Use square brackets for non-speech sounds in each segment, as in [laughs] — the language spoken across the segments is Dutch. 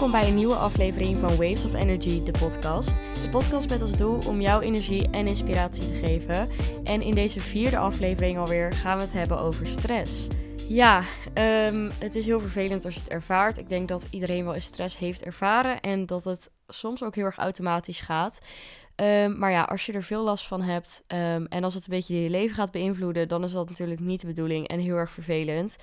Welkom bij een nieuwe aflevering van Waves of Energy, de podcast. De podcast met als doel om jouw energie en inspiratie te geven. En in deze vierde aflevering alweer gaan we het hebben over stress. Ja, ehm, het is heel vervelend als je het ervaart. Ik denk dat iedereen wel eens stress heeft ervaren en dat het soms ook heel erg automatisch gaat. Ehm, maar ja, als je er veel last van hebt ehm, en als het een beetje je leven gaat beïnvloeden, dan is dat natuurlijk niet de bedoeling en heel erg vervelend.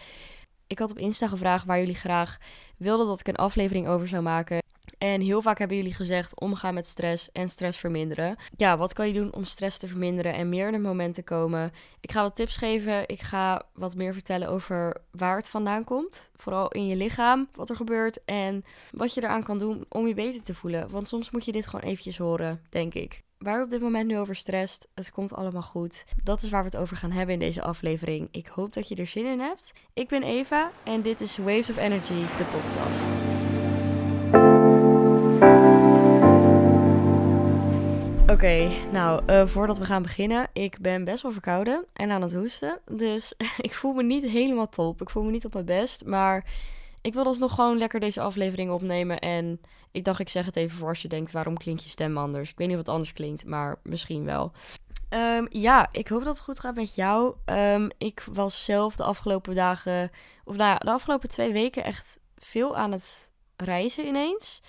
Ik had op Insta gevraagd waar jullie graag wilden dat ik een aflevering over zou maken. En heel vaak hebben jullie gezegd omgaan met stress en stress verminderen. Ja, wat kan je doen om stress te verminderen en meer in het moment te komen? Ik ga wat tips geven. Ik ga wat meer vertellen over waar het vandaan komt. Vooral in je lichaam, wat er gebeurt en wat je eraan kan doen om je beter te voelen. Want soms moet je dit gewoon eventjes horen, denk ik waar op dit moment nu over stresst. Het komt allemaal goed. Dat is waar we het over gaan hebben in deze aflevering. Ik hoop dat je er zin in hebt. Ik ben Eva en dit is Waves of Energy, de podcast. Oké, nou, uh, voordat we gaan beginnen, ik ben best wel verkouden en aan het hoesten. Dus [laughs] ik voel me niet helemaal top. Ik voel me niet op mijn best, maar ik wil dus nog gewoon lekker deze aflevering opnemen. En ik dacht, ik zeg het even voor als je denkt, waarom klinkt je stem anders? Ik weet niet of het anders klinkt, maar misschien wel. Ehm, ja, ik hoop dat het goed gaat met jou. Um, ik was zelf de afgelopen dagen, of nou ja, de afgelopen twee weken echt veel aan het reizen ineens.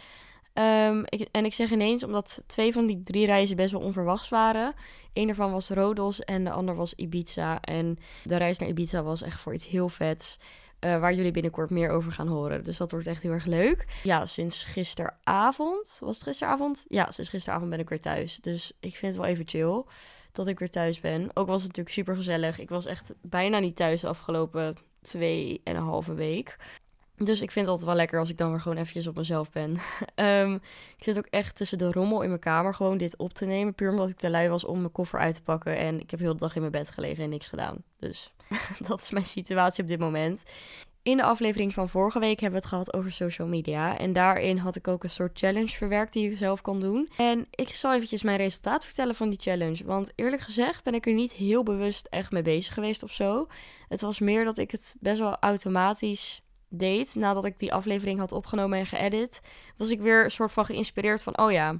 Ik, en ik zeg ineens omdat twee van die drie reizen best wel onverwachts waren. Eén ervan was Rodos en de ander was Ibiza. En de reis naar Ibiza was echt voor iets heel vets. Uh, waar jullie binnenkort meer over gaan horen. Dus dat wordt echt heel erg leuk. Ja, sinds gisteravond. Was het gisteravond? Ja, sinds gisteravond ben ik weer thuis. Dus ik vind het wel even chill dat ik weer thuis ben. Ook was het natuurlijk super gezellig. Ik was echt bijna niet thuis de afgelopen twee en een halve week. Dus ik vind het altijd wel lekker als ik dan weer gewoon eventjes op mezelf ben. um, [laughs] ik zit ook echt tussen de rommel in mijn kamer gewoon dit op te nemen. Puur omdat ik te lui was om mijn koffer uit te pakken. En ik heb heel de dag in mijn bed gelegen en niks gedaan. Dus [laughs] dat is mijn situatie op dit moment. In de aflevering van vorige week hebben we het gehad over social media. En daarin had ik ook een soort challenge verwerkt die je zelf kan doen. En ik zal eventjes mijn resultaat vertellen van die challenge. Want eerlijk gezegd ben ik er niet heel bewust echt mee bezig geweest of zo. Het was meer dat ik het best wel automatisch deed. Nadat ik die aflevering had opgenomen en geëdit. Was ik weer een soort van geïnspireerd van, oh ja...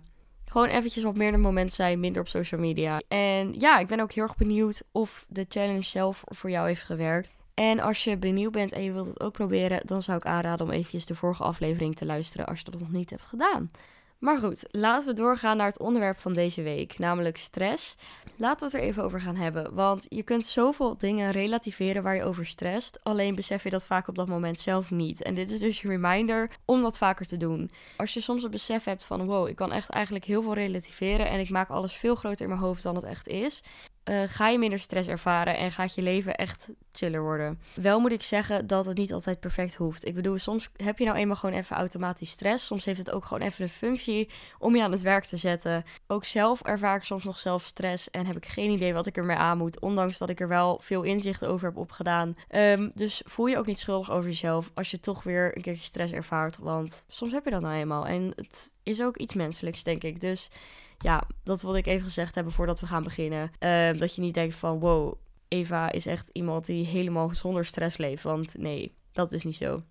Gewoon eventjes wat meer het moment zijn, minder op social media. En ja, ik ben ook heel erg benieuwd of de challenge zelf voor jou heeft gewerkt. En als je benieuwd bent en je wilt het ook proberen, dan zou ik aanraden om eventjes de vorige aflevering te luisteren als je dat nog niet hebt gedaan. Maar goed, laten we doorgaan naar het onderwerp van deze week, namelijk stress. Laten we het er even over gaan hebben, want je kunt zoveel dingen relativeren waar je over stresst, alleen besef je dat vaak op dat moment zelf niet. En dit is dus je reminder om dat vaker te doen. Als je soms het besef hebt van wow, ik kan echt eigenlijk heel veel relativeren en ik maak alles veel groter in mijn hoofd dan het echt is, uh, ga je minder stress ervaren en gaat je leven echt chiller worden. Wel moet ik zeggen dat het niet altijd perfect hoeft. Ik bedoel, soms heb je nou eenmaal gewoon even automatisch stress. Soms heeft het ook gewoon even een functie om je aan het werk te zetten. Ook zelf ervaar ik soms nog zelf stress en heb ik geen idee wat ik ermee aan moet. Ondanks dat ik er wel veel inzicht over heb opgedaan. Um, dus voel je ook niet schuldig over jezelf als je toch weer een keertje stress ervaart. Want soms heb je dat nou eenmaal. En het is ook iets menselijks, denk ik. Dus ja, dat wilde ik even gezegd hebben voordat we gaan beginnen. Ehm, dat je niet denkt van wow, Eva is echt iemand die helemaal zonder stress leeft. Want nee, dat is niet zo.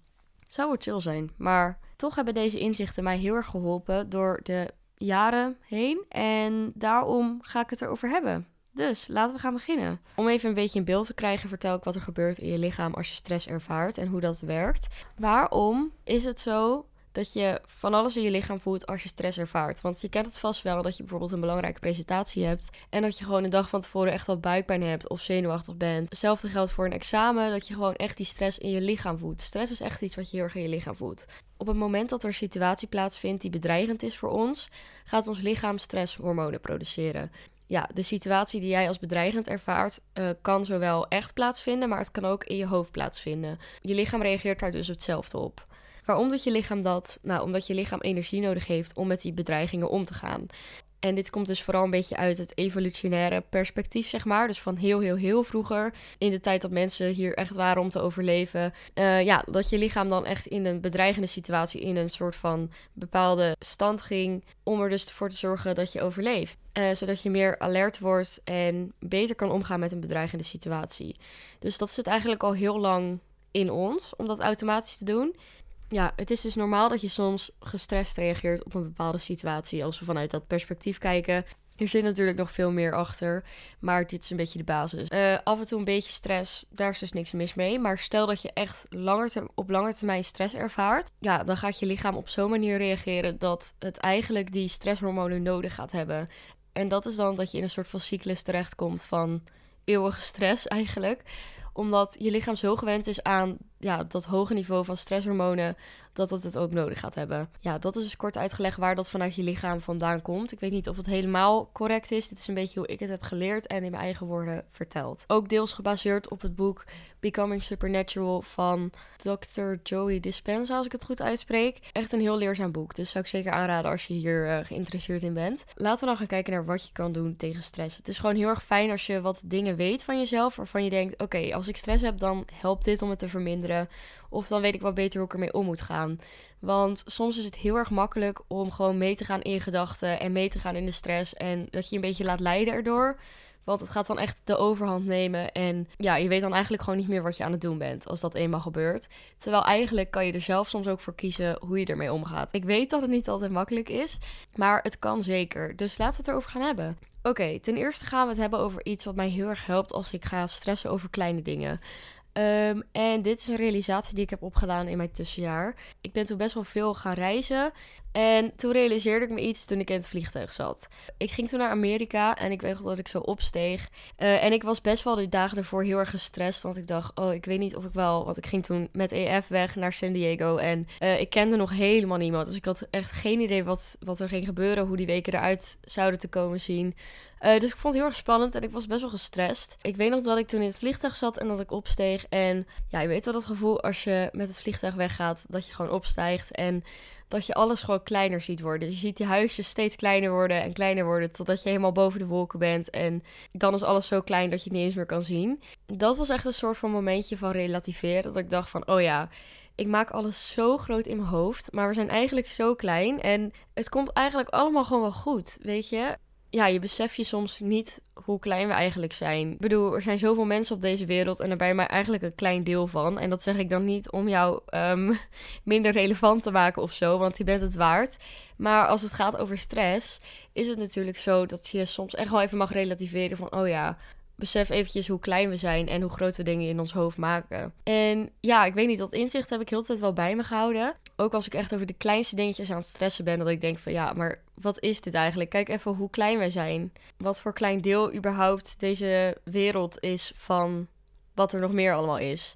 Zou wel chill zijn. Maar toch hebben deze inzichten mij heel erg geholpen door de jaren heen. En daarom ga ik het erover hebben. Dus laten we gaan beginnen. Om even een beetje een beeld te krijgen, vertel ik wat er gebeurt in je lichaam als je stress ervaart en hoe dat werkt. Waarom is het zo dat je van alles in je lichaam voelt als je stress ervaart. Want je kent het vast wel dat je bijvoorbeeld een belangrijke presentatie hebt en dat je gewoon een dag van tevoren echt wel buikpijn hebt of zenuwachtig bent. Hetzelfde geldt voor een examen, dat je gewoon echt die stress in je lichaam voelt. Stress is echt iets wat je heel erg in je lichaam voelt. Op het moment dat er een situatie plaatsvindt die bedreigend is voor ons, gaat ons lichaam stresshormonen produceren ja, de situatie die jij als bedreigend ervaart, uh, kan zowel echt plaatsvinden, maar het kan ook in je hoofd plaatsvinden. Je lichaam reageert daar dus hetzelfde op. Waarom doet je lichaam dat? Nou, omdat je lichaam energie nodig heeft om met die bedreigingen om te gaan. En dit komt dus vooral een beetje uit het evolutionaire perspectief, zeg maar. Dus van heel, heel, heel vroeger, in de tijd dat mensen hier echt waren om te overleven. Uh, ja, dat je lichaam dan echt in een bedreigende situatie, in een soort van bepaalde stand ging. Om er dus voor te zorgen dat je overleeft. Uh, zodat je meer alert wordt en beter kan omgaan met een bedreigende situatie. Dus dat zit eigenlijk al heel lang in ons, om dat automatisch te doen. Ja, het is dus normaal dat je soms gestrest reageert op een bepaalde situatie. Als we vanuit dat perspectief kijken. Er zit natuurlijk nog veel meer achter, maar dit is een beetje de basis. Uh, af en toe een beetje stress, daar is dus niks mis mee. Maar stel dat je echt langer op lange termijn stress ervaart, ja, dan gaat je lichaam op zo'n manier reageren dat het eigenlijk die stresshormonen nodig gaat hebben. En dat is dan dat je in een soort van cyclus terechtkomt van eeuwige stress eigenlijk omdat je lichaam zo gewend is aan ja, dat hoge niveau van stresshormonen, dat het het ook nodig gaat hebben. Ja, dat is dus kort uitgelegd waar dat vanuit je lichaam vandaan komt. Ik weet niet of het helemaal correct is. Dit is een beetje hoe ik het heb geleerd en in mijn eigen woorden verteld. Ook deels gebaseerd op het boek Becoming Supernatural van Dr. Joey Dispenza, als ik het goed uitspreek. Echt een heel leerzaam boek, dus zou ik zeker aanraden als je hier uh, geïnteresseerd in bent. Laten we dan gaan kijken naar wat je kan doen tegen stress. Het is gewoon heel erg fijn als je wat dingen weet van jezelf, waarvan je denkt, oké, als ik stress heb, dan helpt dit om het te verminderen. Of dan weet ik wat beter hoe ik ermee om moet gaan. Want soms is het heel erg makkelijk om gewoon mee te gaan in gedachten en mee te gaan in de stress. En dat je een beetje laat leiden erdoor. Want het gaat dan echt de overhand nemen. En ja, je weet dan eigenlijk gewoon niet meer wat je aan het doen bent als dat eenmaal gebeurt. Terwijl eigenlijk kan je er zelf soms ook voor kiezen hoe je ermee omgaat. Ik weet dat het niet altijd makkelijk is, maar het kan zeker. Dus laten we het erover gaan hebben. Oké, ten eerste gaan we het hebben over iets wat mij heel erg helpt als ik ga stressen over kleine dingen. Ehm, en dit is een realisatie die ik heb opgedaan in mijn tussenjaar. Ik ben toen best wel veel gaan reizen. En toen realiseerde ik me iets toen ik in het vliegtuig zat. Ik ging toen naar Amerika en ik weet nog dat ik zo opsteeg. Uh, en ik was best wel de dagen ervoor heel erg gestrest. Want ik dacht, oh, ik weet niet of ik wel... Want ik ging toen met EF weg naar San Diego. En uh, ik kende nog helemaal niemand. Dus ik had echt geen idee wat, wat er ging gebeuren. Hoe die weken eruit zouden te komen zien. Uh, dus ik vond het heel erg spannend en ik was best wel gestrest. Ik weet nog dat ik toen in het vliegtuig zat en dat ik opsteeg. En ja, je weet wel dat gevoel als je met het vliegtuig weggaat, dat je gewoon opstijgt. En dat je alles gewoon kleiner ziet worden. Dus je ziet die huisjes steeds kleiner worden en kleiner worden totdat je helemaal boven de wolken bent. En dan is alles zo klein dat je het niet eens meer kan zien. Dat was echt een soort van momentje van relativeren. Dat ik dacht van, oh ja, ik maak alles zo groot in mijn hoofd, maar we zijn eigenlijk zo klein en het komt eigenlijk allemaal gewoon wel goed, weet je? Ja, je beseft je soms niet hoe klein we eigenlijk zijn. Ik bedoel, er zijn zoveel mensen op deze wereld en daar ben je maar eigenlijk een klein deel van. En dat zeg ik dan niet om jou um, [laughs] minder relevant te maken of zo, want je bent het waard. Maar als het gaat over stress, is het natuurlijk zo dat je soms echt wel even mag relativeren van, oh ja, besef eventjes hoe klein we zijn en hoe groot we dingen in ons hoofd maken. En ja, ik weet niet, dat inzicht heb ik heel tijd wel bij me gehouden. Ook als ik echt over de kleinste dingetjes aan het stressen ben, dat ik denk van ja, maar wat is dit eigenlijk? Kijk even hoe klein wij zijn. Wat voor klein deel überhaupt deze wereld is van wat er nog meer allemaal is.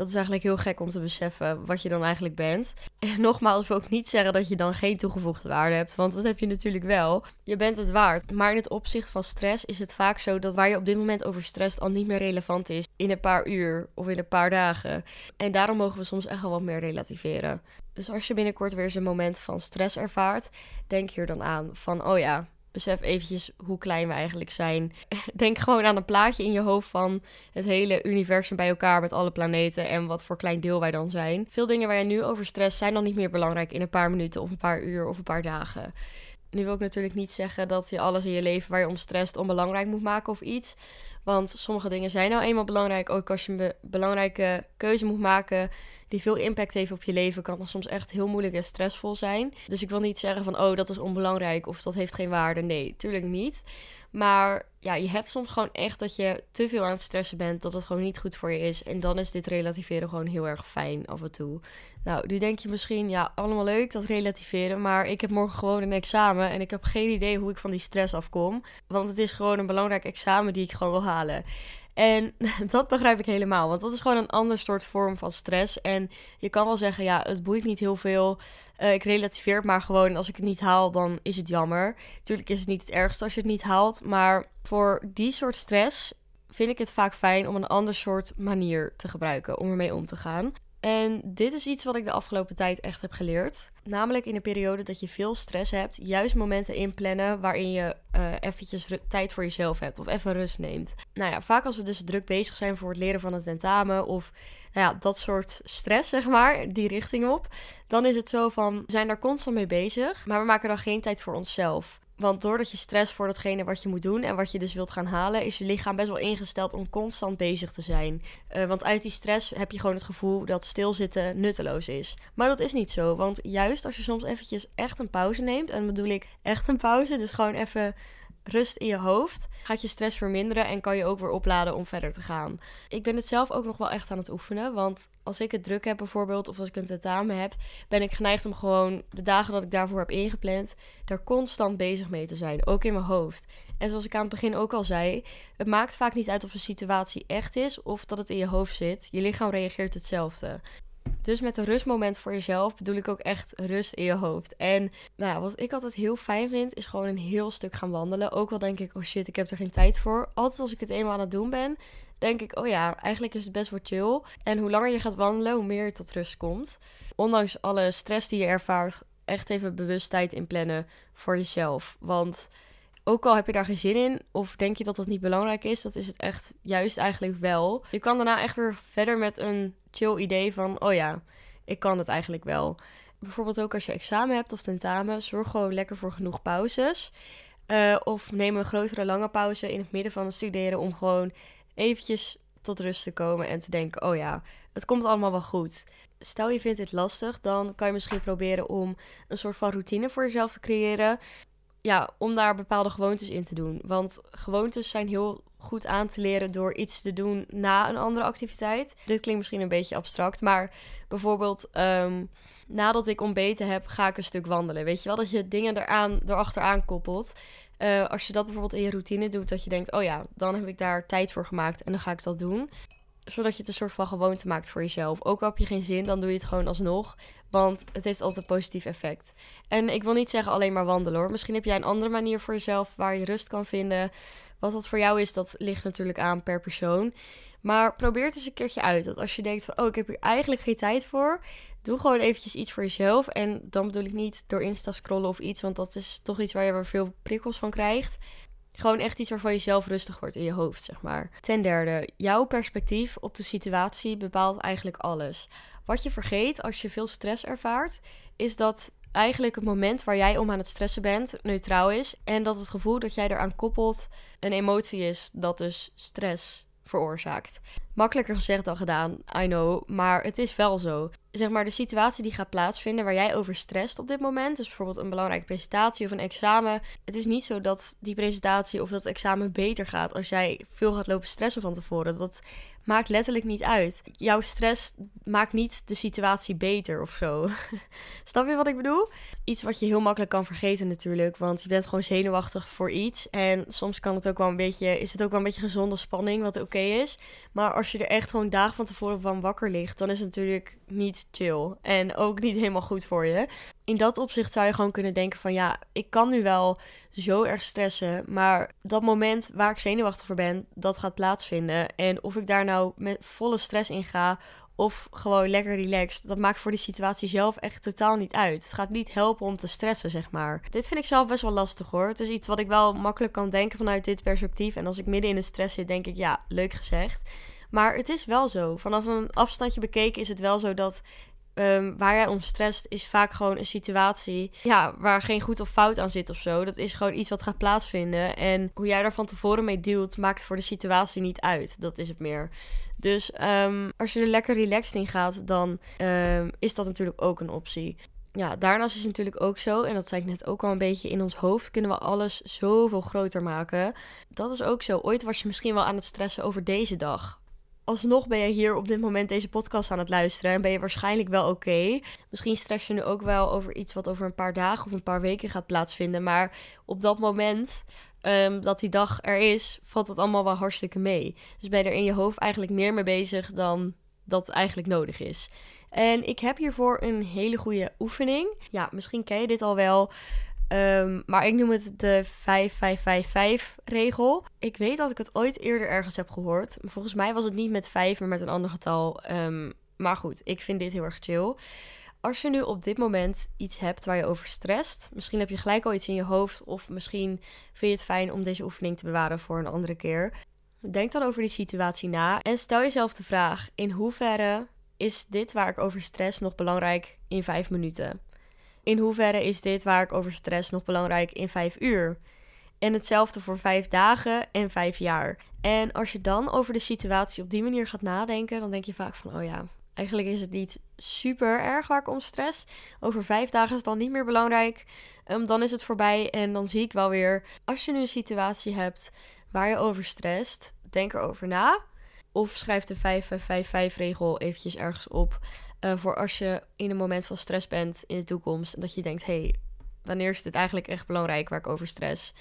Dat is eigenlijk heel gek om te beseffen wat je dan eigenlijk bent. En nogmaals wil ik niet zeggen dat je dan geen toegevoegde waarde hebt, want dat heb je natuurlijk wel. Je bent het waard. Maar in het opzicht van stress is het vaak zo dat waar je op dit moment over stresst al niet meer relevant is in een paar uur of in een paar dagen. En daarom mogen we soms echt wel wat meer relativeren. Dus als je binnenkort weer eens een moment van stress ervaart, denk hier dan aan van, oh ja, besef eventjes hoe klein we eigenlijk zijn. [laughs] Denk gewoon aan een plaatje in je hoofd van het hele universum bij elkaar met alle planeten en wat voor klein deel wij dan zijn. Veel dingen waar je nu over stress zijn dan niet meer belangrijk in een paar minuten of een paar uur of een paar dagen. Nu wil ik natuurlijk niet zeggen dat je alles in je leven waar je om stresst onbelangrijk moet maken of iets. Want sommige dingen zijn nou eenmaal belangrijk. Ook als je een belangrijke keuze moet maken die veel impact heeft op je leven, kan dat soms echt heel moeilijk en stressvol zijn. Dus ik wil niet zeggen van oh, dat is onbelangrijk of dat heeft geen waarde. Nee, tuurlijk niet. Maar ja, je hebt soms gewoon echt dat je te veel aan het stressen bent, dat het gewoon niet goed voor je is. En dan is dit relativeren gewoon heel erg fijn af en toe. Nou, nu denk je misschien, ja, allemaal leuk dat relativeren, maar ik heb morgen gewoon een examen en ik heb geen idee hoe ik van die stress afkom. Want het is gewoon een belangrijk examen die ik gewoon wil halen. En [laughs] dat begrijp ik helemaal, want dat is gewoon een ander soort vorm van stress. En je kan wel zeggen, ja, het boeit niet heel veel. Uh, ik relativeer het maar gewoon. Als ik het niet haal, dan is het jammer. Natuurlijk is het niet het ergste als je het niet haalt. Maar voor die soort stress vind ik het vaak fijn om een ander soort manier te gebruiken om ermee om te gaan. En dit is iets wat ik de afgelopen tijd echt heb geleerd. Namelijk in een periode dat je veel stress hebt, juist momenten inplannen waarin je uh, eventjes tijd voor jezelf hebt of even rust neemt. Nou ja, vaak als we dus druk bezig zijn voor het leren van het tentamen of nou ja, dat soort stress, zeg maar, die richting op, dan is het zo van, we zijn daar constant mee bezig, maar we maken dan geen tijd voor onszelf. Want doordat je stress voor datgene wat je moet doen en wat je dus wilt gaan halen, is je lichaam best wel ingesteld om constant bezig te zijn. Uh, want uit die stress heb je gewoon het gevoel dat stilzitten nutteloos is. Maar dat is niet zo, want juist als je soms eventjes echt een pauze neemt, en bedoel ik echt een pauze, dus gewoon even rust in je hoofd, gaat je stress verminderen en kan je ook weer opladen om verder te gaan. Ik ben het zelf ook nog wel echt aan het oefenen, want als ik het druk heb bijvoorbeeld, of als ik een tentamen heb, ben ik geneigd om gewoon de dagen dat ik daarvoor heb ingepland, daar constant bezig mee te zijn, ook in mijn hoofd. En zoals ik aan het begin ook al zei, het maakt vaak niet uit of een situatie echt is of dat het in je hoofd zit. Je lichaam reageert hetzelfde. Dus met een rustmoment voor jezelf bedoel ik ook echt rust in je hoofd. En nou, wat ik altijd heel fijn vind, is gewoon een heel stuk gaan wandelen. Ook al denk ik, oh shit, ik heb er geen tijd voor. Altijd als ik het eenmaal aan het doen ben, denk ik, oh ja, eigenlijk is het best wel chill. En hoe langer je gaat wandelen, hoe meer je tot rust komt. Ondanks alle stress die je ervaart, echt even bewust tijd inplannen voor jezelf. Want ook al heb je daar geen zin in of denk je dat dat niet belangrijk is, dat is het echt juist eigenlijk wel. Je kan daarna echt weer verder met een chill idee van, oh ja, ik kan het eigenlijk wel. Bijvoorbeeld ook als je examen hebt of tentamen, zorg gewoon lekker voor genoeg pauzes. Uh, of neem een grotere lange pauze in het midden van het studeren om gewoon eventjes tot rust te komen en te denken, oh ja, het komt allemaal wel goed. Stel je vindt dit lastig, dan kan je misschien proberen om een soort van routine voor jezelf te creëren ja, om daar bepaalde gewoontes in te doen. Want gewoontes zijn heel goed aan te leren door iets te doen na een andere activiteit. Dit klinkt misschien een beetje abstract, maar bijvoorbeeld um, nadat ik ontbeten heb, ga ik een stuk wandelen. Weet je wel, dat je dingen eraan, erachteraan koppelt. Uh, als je dat bijvoorbeeld in je routine doet, dat je denkt, oh ja, dan heb ik daar tijd voor gemaakt en dan ga ik dat doen zodat je het een soort van gewoonte maakt voor jezelf. Ook al heb je geen zin, dan doe je het gewoon alsnog. Want het heeft altijd een positief effect. En ik wil niet zeggen alleen maar wandelen hoor. Misschien heb jij een andere manier voor jezelf waar je rust kan vinden. Wat dat voor jou is, dat ligt natuurlijk aan per persoon. Maar probeer het eens een keertje uit. Dat als je denkt van, oh, ik heb hier eigenlijk geen tijd voor. Doe gewoon eventjes iets voor jezelf. En dan bedoel ik niet door Insta scrollen of iets. Want dat is toch iets waar je weer veel prikkels van krijgt. Gewoon echt iets waarvan je zelf rustig wordt in je hoofd, zeg maar. Ten derde, jouw perspectief op de situatie bepaalt eigenlijk alles. Wat je vergeet als je veel stress ervaart, is dat eigenlijk het moment waar jij om aan het stressen bent neutraal is. En dat het gevoel dat jij eraan koppelt een emotie is dat dus stress veroorzaakt. Makkelijker gezegd dan gedaan, I know, maar het is wel zo. Zeg maar de situatie die gaat plaatsvinden waar jij over stresst op dit moment, dus bijvoorbeeld een belangrijke presentatie of een examen. Het is niet zo dat die presentatie of dat examen beter gaat als jij veel gaat lopen stressen van tevoren. Dat maakt letterlijk niet uit. Jouw stress maakt niet de situatie beter of zo. [laughs] Snap je wat ik bedoel? Iets wat je heel makkelijk kan vergeten natuurlijk, want je bent gewoon zenuwachtig voor iets en soms kan het ook wel een beetje is het ook wel een beetje gezonde spanning wat oké is. Maar als je er echt gewoon dagen van tevoren van wakker ligt, dan is het natuurlijk niet chill en ook niet helemaal goed voor je. In dat opzicht zou je gewoon kunnen denken van ja, ik kan nu wel zo erg stressen, maar dat moment waar ik zenuwachtig voor ben, dat gaat plaatsvinden. En of ik daar nou met volle stress in ga of gewoon lekker relaxed, dat maakt voor die situatie zelf echt totaal niet uit. Het gaat niet helpen om te stressen, zeg maar. Dit vind ik zelf best wel lastig hoor. Het is iets wat ik wel makkelijk kan denken vanuit dit perspectief. En als ik midden in de stress zit, denk ik ja, leuk gezegd. Maar het is wel zo. Vanaf een afstandje bekeken is het wel zo dat um, waar jij om stresst, is vaak gewoon een situatie ja, waar geen goed of fout aan zit of zo. Dat is gewoon iets wat gaat plaatsvinden. En hoe jij daar van tevoren mee dealt, maakt voor de situatie niet uit. Dat is het meer. Dus um, als je er lekker relaxed in gaat, dan um, is dat natuurlijk ook een optie. Ja, daarnaast is het natuurlijk ook zo, en dat zei ik net ook al een beetje, in ons hoofd kunnen we alles zoveel groter maken. Dat is ook zo. Ooit was je misschien wel aan het stressen over deze dag alsnog ben je hier op dit moment deze podcast aan het luisteren en ben je waarschijnlijk wel oké. Misschien stress je nu ook wel over iets wat over een paar dagen of een paar weken gaat plaatsvinden. Maar op dat moment um, dat die dag er is, valt het allemaal wel hartstikke mee. Dus ben je er in je hoofd eigenlijk meer mee bezig dan dat eigenlijk nodig is. En ik heb hiervoor een hele goede oefening. Ja, misschien ken je dit al wel. Um, maar ik noem het de 5555-regel. Ik weet dat ik het ooit eerder ergens heb gehoord. Volgens mij was het niet met 5, maar met een ander getal. Um, maar goed, ik vind dit heel erg chill. Als je nu op dit moment iets hebt waar je over stresst, misschien heb je gelijk al iets in je hoofd, of misschien vind je het fijn om deze oefening te bewaren voor een andere keer. Denk dan over die situatie na en stel jezelf de vraag: in hoeverre is dit waar ik over stress nog belangrijk in 5 minuten? In hoeverre is dit waar ik over stress nog belangrijk in vijf uur? En hetzelfde voor vijf dagen en vijf jaar. En als je dan over de situatie op die manier gaat nadenken, dan denk je vaak van, oh ja, eigenlijk is het niet super erg waar ik om stress. Over vijf dagen is het dan niet meer belangrijk. Um, dan is het voorbij en dan zie ik wel weer, als je nu een situatie hebt waar je over stresst, denk erover na. Of schrijf de 5-5-5-regel eventjes ergens op. Uh, voor als je in een moment van stress bent in de toekomst. Dat je denkt, hey, wanneer is dit eigenlijk echt belangrijk waar ik over stress?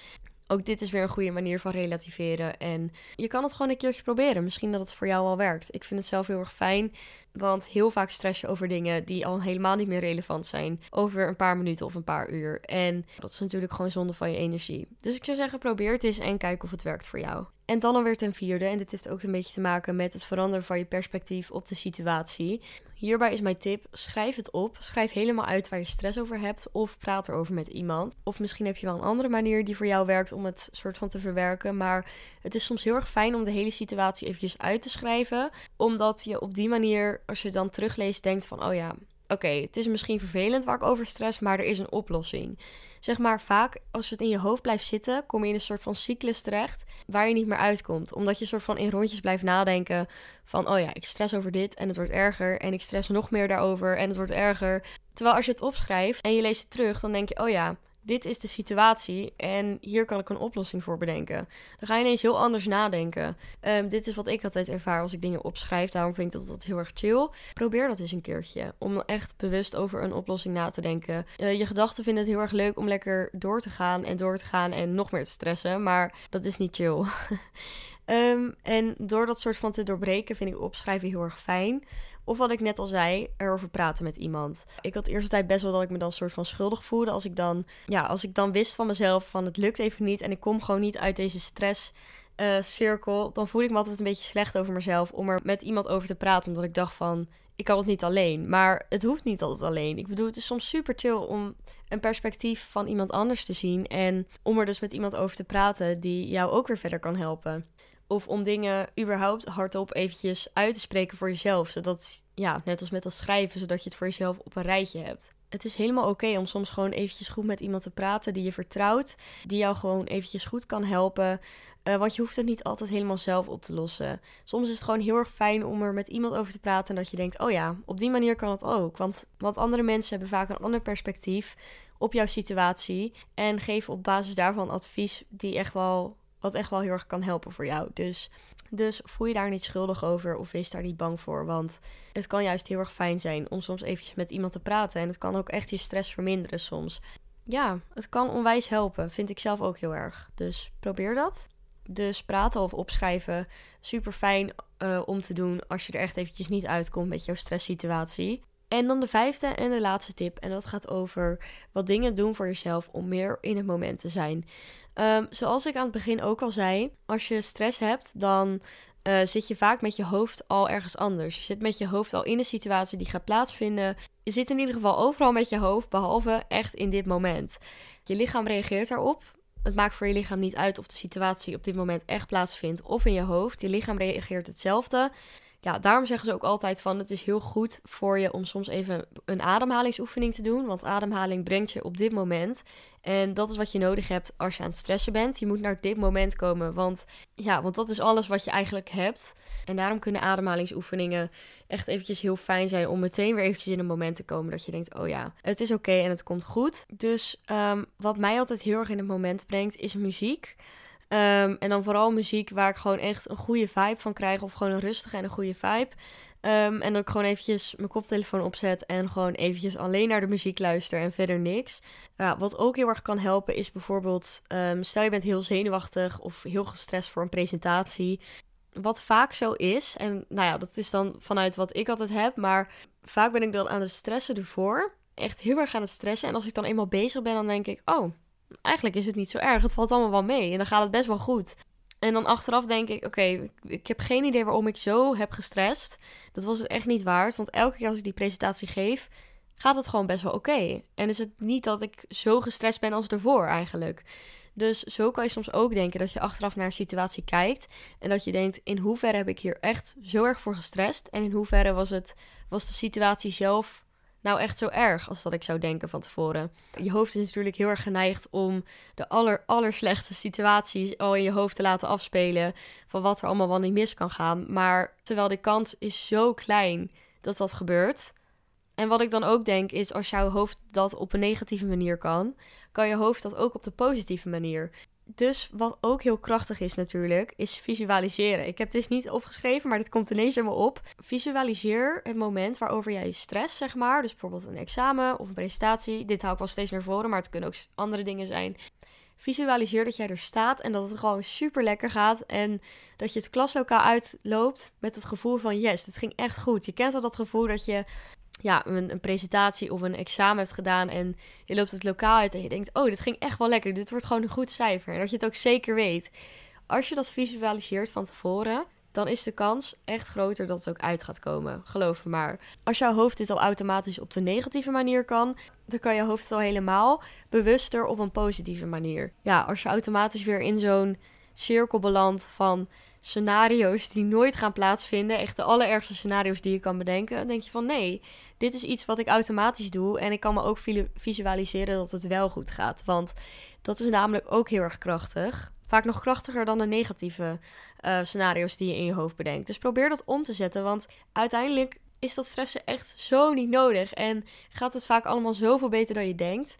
ook dit is weer een goede manier van relativeren. En je kan het gewoon een keertje proberen. Misschien dat het voor jou al werkt. Ik vind het zelf heel erg fijn. Want heel vaak stress je over dingen die al helemaal niet meer relevant zijn. Over een paar minuten of een paar uur. En dat is natuurlijk gewoon zonde van je energie. Dus ik zou zeggen, probeer het eens en kijk of het werkt voor jou. En dan alweer ten vierde, en dit heeft ook een beetje te maken met het veranderen van je perspectief op de situatie. Hierbij is mijn tip: schrijf het op. Schrijf helemaal uit waar je stress over hebt. Of praat erover met iemand. Of misschien heb je wel een andere manier die voor jou werkt om het soort van te verwerken. Maar het is soms heel erg fijn om de hele situatie eventjes uit te schrijven. Omdat je op die manier, als je dan terugleest, denkt van: oh ja, oké, het is misschien vervelend waar ik over stress, maar er is een oplossing. Zeg maar, vaak als het in je hoofd blijft zitten, kom je in een soort van cyclus terecht waar je niet meer uitkomt. Omdat je soort van in rondjes blijft nadenken van, oh ja, ik stress over dit en het wordt erger. En ik stress nog meer daarover en het wordt erger. Terwijl als je het opschrijft en je leest het terug, dan denk je, oh ja, dit is de situatie en hier kan ik een oplossing voor bedenken. Dan ga je ineens heel anders nadenken. Ehm, dit is wat ik altijd ervaar als ik dingen opschrijf. Daarom vind ik dat dat heel erg chill. Probeer dat eens een keertje. Om echt bewust over een oplossing na te denken. Uh, je gedachten vinden het heel erg leuk om lekker door te gaan en door te gaan en nog meer te stressen. Maar dat is niet chill. um, [laughs] en door dat soort van te doorbreken vind ik opschrijven heel erg fijn. Of wat ik net al zei, erover praten met iemand. Ik had eerst tijd best wel dat ik me dan soort van schuldig voelde. Als ik dan, ja, als ik dan wist van mezelf van het lukt even niet en ik kom gewoon niet uit deze stress. Uh, cirkel, dan voel ik me altijd een beetje slecht over mezelf om er met iemand over te praten. Omdat ik dacht van, ik kan het niet alleen. Maar het hoeft niet altijd alleen. Ik bedoel, het is soms super chill om een perspectief van iemand anders te zien. En om er dus met iemand over te praten die jou ook weer verder kan helpen. Of om dingen überhaupt hardop eventjes uit te spreken voor jezelf. Zodat, ja, net als met dat schrijven, zodat je het voor jezelf op een rijtje hebt. Het is helemaal oké om soms gewoon eventjes goed met iemand te praten die je vertrouwt. Die jou gewoon eventjes goed kan helpen. Uh, want je hoeft het niet altijd helemaal zelf op te lossen. Soms is het gewoon heel erg fijn om er met iemand over te praten. En dat je denkt, oh ja, op die manier kan het ook. Want, want andere mensen hebben vaak een ander perspectief op jouw situatie. En geven op basis daarvan advies die echt wel wat echt wel heel erg kan helpen voor jou. Dus, dus voel je daar niet schuldig over of wees daar niet bang voor. Want het kan juist heel erg fijn zijn om soms eventjes met iemand te praten. En het kan ook echt je stress verminderen soms. Ja, het kan onwijs helpen. Vind ik zelf ook heel erg. Dus probeer dat. Dus praten of opschrijven, super fijn uh, om te doen als je er echt eventjes niet uitkomt met jouw stresssituatie. En dan de vijfde en de laatste tip. En dat gaat over wat dingen doen voor jezelf om meer in het moment te zijn. Um, zoals ik aan het begin ook al zei, als je stress hebt, dan uh, zit je vaak met je hoofd al ergens anders. Je zit met je hoofd al in een situatie die gaat plaatsvinden. Je zit in ieder geval overal met je hoofd, behalve echt in dit moment. Je lichaam reageert daarop. Het maakt voor je lichaam niet uit of de situatie op dit moment echt plaatsvindt of in je hoofd. Je lichaam reageert hetzelfde ja, daarom zeggen ze ook altijd van het is heel goed voor je om soms even een ademhalingsoefening te doen. Want ademhaling brengt je op dit moment. En dat is wat je nodig hebt als je aan het stressen bent. Je moet naar dit moment komen. Want ja, want dat is alles wat je eigenlijk hebt. En daarom kunnen ademhalingsoefeningen echt eventjes heel fijn zijn om meteen weer eventjes in een moment te komen dat je denkt, oh ja, het is oké en het komt goed. Dus um, wat mij altijd heel erg in het moment brengt is muziek. Um, en dan vooral muziek waar ik gewoon echt een goede vibe van krijg. Of gewoon een rustige en een goede vibe. Um, en dat ik gewoon eventjes mijn koptelefoon opzet en gewoon eventjes alleen naar de muziek luister en verder niks. Ja, wat ook heel erg kan helpen is bijvoorbeeld, um, stel je bent heel zenuwachtig of heel gestrest voor een presentatie. Wat vaak zo is, en nou ja, dat is dan vanuit wat ik altijd heb, maar vaak ben ik dan aan het stressen ervoor. Echt heel erg aan het stressen. En als ik dan eenmaal bezig ben, dan denk ik, oh, eigenlijk is het niet zo erg. Het valt allemaal wel mee en dan gaat het best wel goed. En dan achteraf denk ik, oké, ik heb geen idee waarom ik zo heb gestrest. Dat was het echt niet waard, want elke keer als ik die presentatie geef, gaat het gewoon best wel oké. En is het niet dat ik zo gestrest ben als ervoor eigenlijk. Dus zo kan je soms ook denken dat je achteraf naar een situatie kijkt en dat je denkt, in hoeverre heb ik hier echt zo erg voor gestrest en in hoeverre was, het, was de situatie zelf nou echt zo erg als dat ik zou denken van tevoren. Je hoofd is natuurlijk heel erg geneigd om de aller, slechtste situaties al in je hoofd te laten afspelen. Van wat er allemaal wel niet mis kan gaan. Maar terwijl de kans is zo klein dat dat gebeurt. En wat ik dan ook denk is, als jouw hoofd dat op een negatieve manier kan, kan je hoofd dat ook op de positieve manier. Dus wat ook heel krachtig is natuurlijk, is visualiseren. Ik heb dit niet opgeschreven, maar dit komt ineens in me op. Visualiseer het moment waarover jij stress, zeg maar, dus bijvoorbeeld een examen of een presentatie. Dit hou ik wel steeds naar voren, maar het kunnen ook andere dingen zijn. Visualiseer dat jij er staat en dat het gewoon super lekker gaat. En dat je het klaslokaal uitloopt met het gevoel van yes, dit ging echt goed. Je kent al dat gevoel dat je ja, een, presentatie of een examen hebt gedaan en je loopt het lokaal uit en je denkt, oh, dit ging echt wel lekker, dit wordt gewoon een goed cijfer. En dat je het ook zeker weet. Als je dat visualiseert van tevoren, dan is de kans echt groter dat het ook uit gaat komen. Geloof me maar. Als jouw hoofd dit al automatisch op de negatieve manier kan, dan kan je hoofd het al helemaal bewuster op een positieve manier. Ja, als je automatisch weer in zo'n cirkel belandt van scenario's die nooit gaan plaatsvinden, echt de allerergste scenario's die je kan bedenken, dan denk je van nee, dit is iets wat ik automatisch doe en ik kan me ook visualiseren dat het wel goed gaat. Want dat is namelijk ook heel erg krachtig. Vaak nog krachtiger dan de negatieve uh, scenario's die je in je hoofd bedenkt. Dus probeer dat om te zetten, want uiteindelijk is dat stressen echt zo niet nodig en gaat het vaak allemaal zoveel beter dan je denkt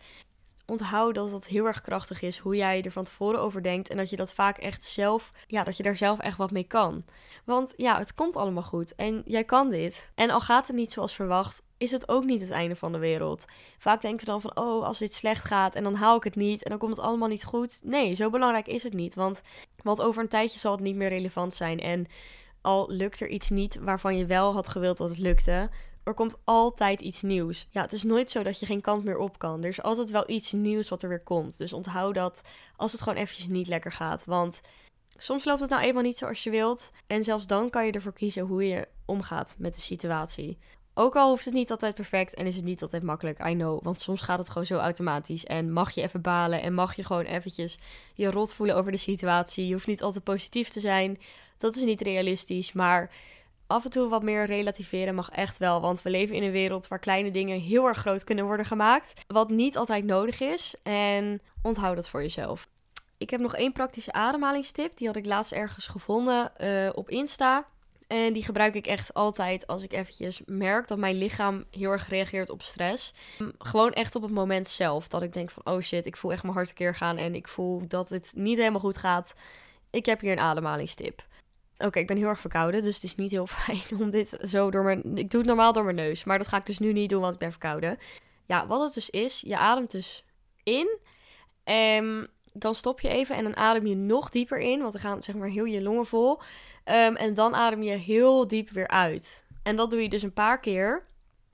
onthoud dat het heel erg krachtig is hoe jij er van tevoren over denkt. En dat je dat vaak echt zelf, ja, dat je daar zelf echt wat mee kan. Want ja, het komt allemaal goed en jij kan dit. En al gaat het niet zoals verwacht, is het ook niet het einde van de wereld. Vaak denken we dan van, oh, als dit slecht gaat en dan haal ik het niet en dan komt het allemaal niet goed. Nee, zo belangrijk is het niet. Want, want over een tijdje zal het niet meer relevant zijn. En al lukt er iets niet waarvan je wel had gewild dat het lukte, er komt altijd iets nieuws. Ja, het is nooit zo dat je geen kant meer op kan. Er is altijd wel iets nieuws wat er weer komt. Dus onthoud dat als het gewoon eventjes niet lekker gaat. Want soms loopt het nou eenmaal niet zoals je wilt. En zelfs dan kan je ervoor kiezen hoe je omgaat met de situatie. Ook al hoeft het niet altijd perfect en is het niet altijd makkelijk, I know. Want soms gaat het gewoon zo automatisch. En mag je even balen en mag je gewoon eventjes je rot voelen over de situatie. Je hoeft niet altijd positief te zijn. Dat is niet realistisch, maar af en toe wat meer relativeren mag echt wel. Want we leven in een wereld waar kleine dingen heel erg groot kunnen worden gemaakt. Wat niet altijd nodig is. En onthoud dat voor jezelf. Ik heb nog één praktische ademhalingstip. Die had ik laatst ergens gevonden uh, op Insta. En die gebruik ik echt altijd als ik eventjes merk dat mijn lichaam heel erg reageert op stress. Gewoon echt op het moment zelf. Dat ik denk van, oh shit, ik voel echt mijn hart een keer gaan. En ik voel dat het niet helemaal goed gaat. Ik heb hier een ademhalingstip. Oké, ik ben heel erg verkouden, dus het is niet heel [laughs] fijn om dit zo door mijn... Ik doe het normaal door mijn neus, maar dat ga ik dus nu niet doen, want ik ben verkouden. Ja, wat het dus is, je ademt dus in en dan stop je even en dan adem je nog dieper in, want dan gaan zeg maar heel je longen vol. Ehm, en dan adem je heel diep weer uit. En dat doe je dus een paar keer.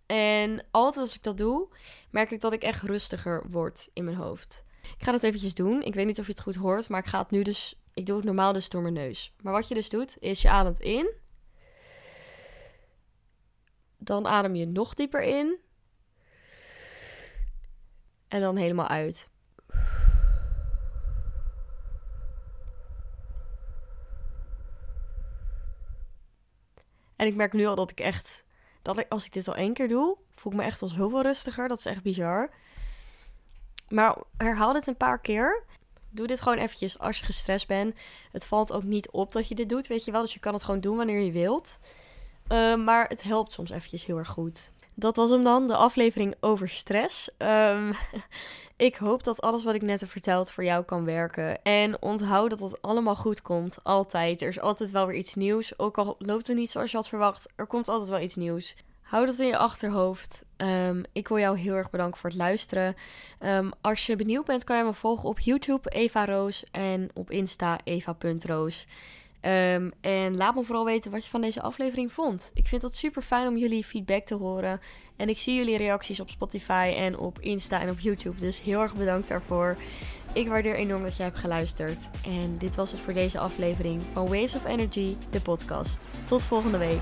En altijd als ik dat doe, merk ik dat ik echt rustiger word in mijn hoofd. Ik ga dat eventjes doen. Ik weet niet of je het goed hoort, maar ik ga het nu dus ik doe het normaal dus door mijn neus. Maar wat je dus doet, is je ademt in. Dan adem je nog dieper in. En dan helemaal uit. En ik merk nu al dat ik echt, dat ik, als ik dit al één keer doe, voel ik me echt al zoveel rustiger. Dat is echt bizar. Maar herhaal dit een paar keer doe dit gewoon eventjes als je gestrest bent. Het valt ook niet op dat je dit doet, weet je wel. Dus je kan het gewoon doen wanneer je wilt. Uh, maar het helpt soms eventjes heel erg goed. Dat was hem dan, de aflevering over stress. Um, [laughs] ik hoop dat alles wat ik net heb verteld voor jou kan werken. En onthoud dat het allemaal goed komt. Altijd. Er is altijd wel weer iets nieuws. Ook al loopt het niet zoals je had verwacht, er komt altijd wel iets nieuws. Hou dat in je achterhoofd. Um, ik wil jou heel erg bedanken voor het luisteren. Um, als je benieuwd bent, kan je me volgen op YouTube, Eva Roos. En op Insta, eva.roos. Um, en laat me vooral weten wat je van deze aflevering vond. Ik vind het super fijn om jullie feedback te horen. En ik zie jullie reacties op Spotify en op Insta en op YouTube. Dus heel erg bedankt daarvoor. Ik waardeer enorm dat je hebt geluisterd. En dit was het voor deze aflevering van Waves of Energy, de podcast. Tot volgende week.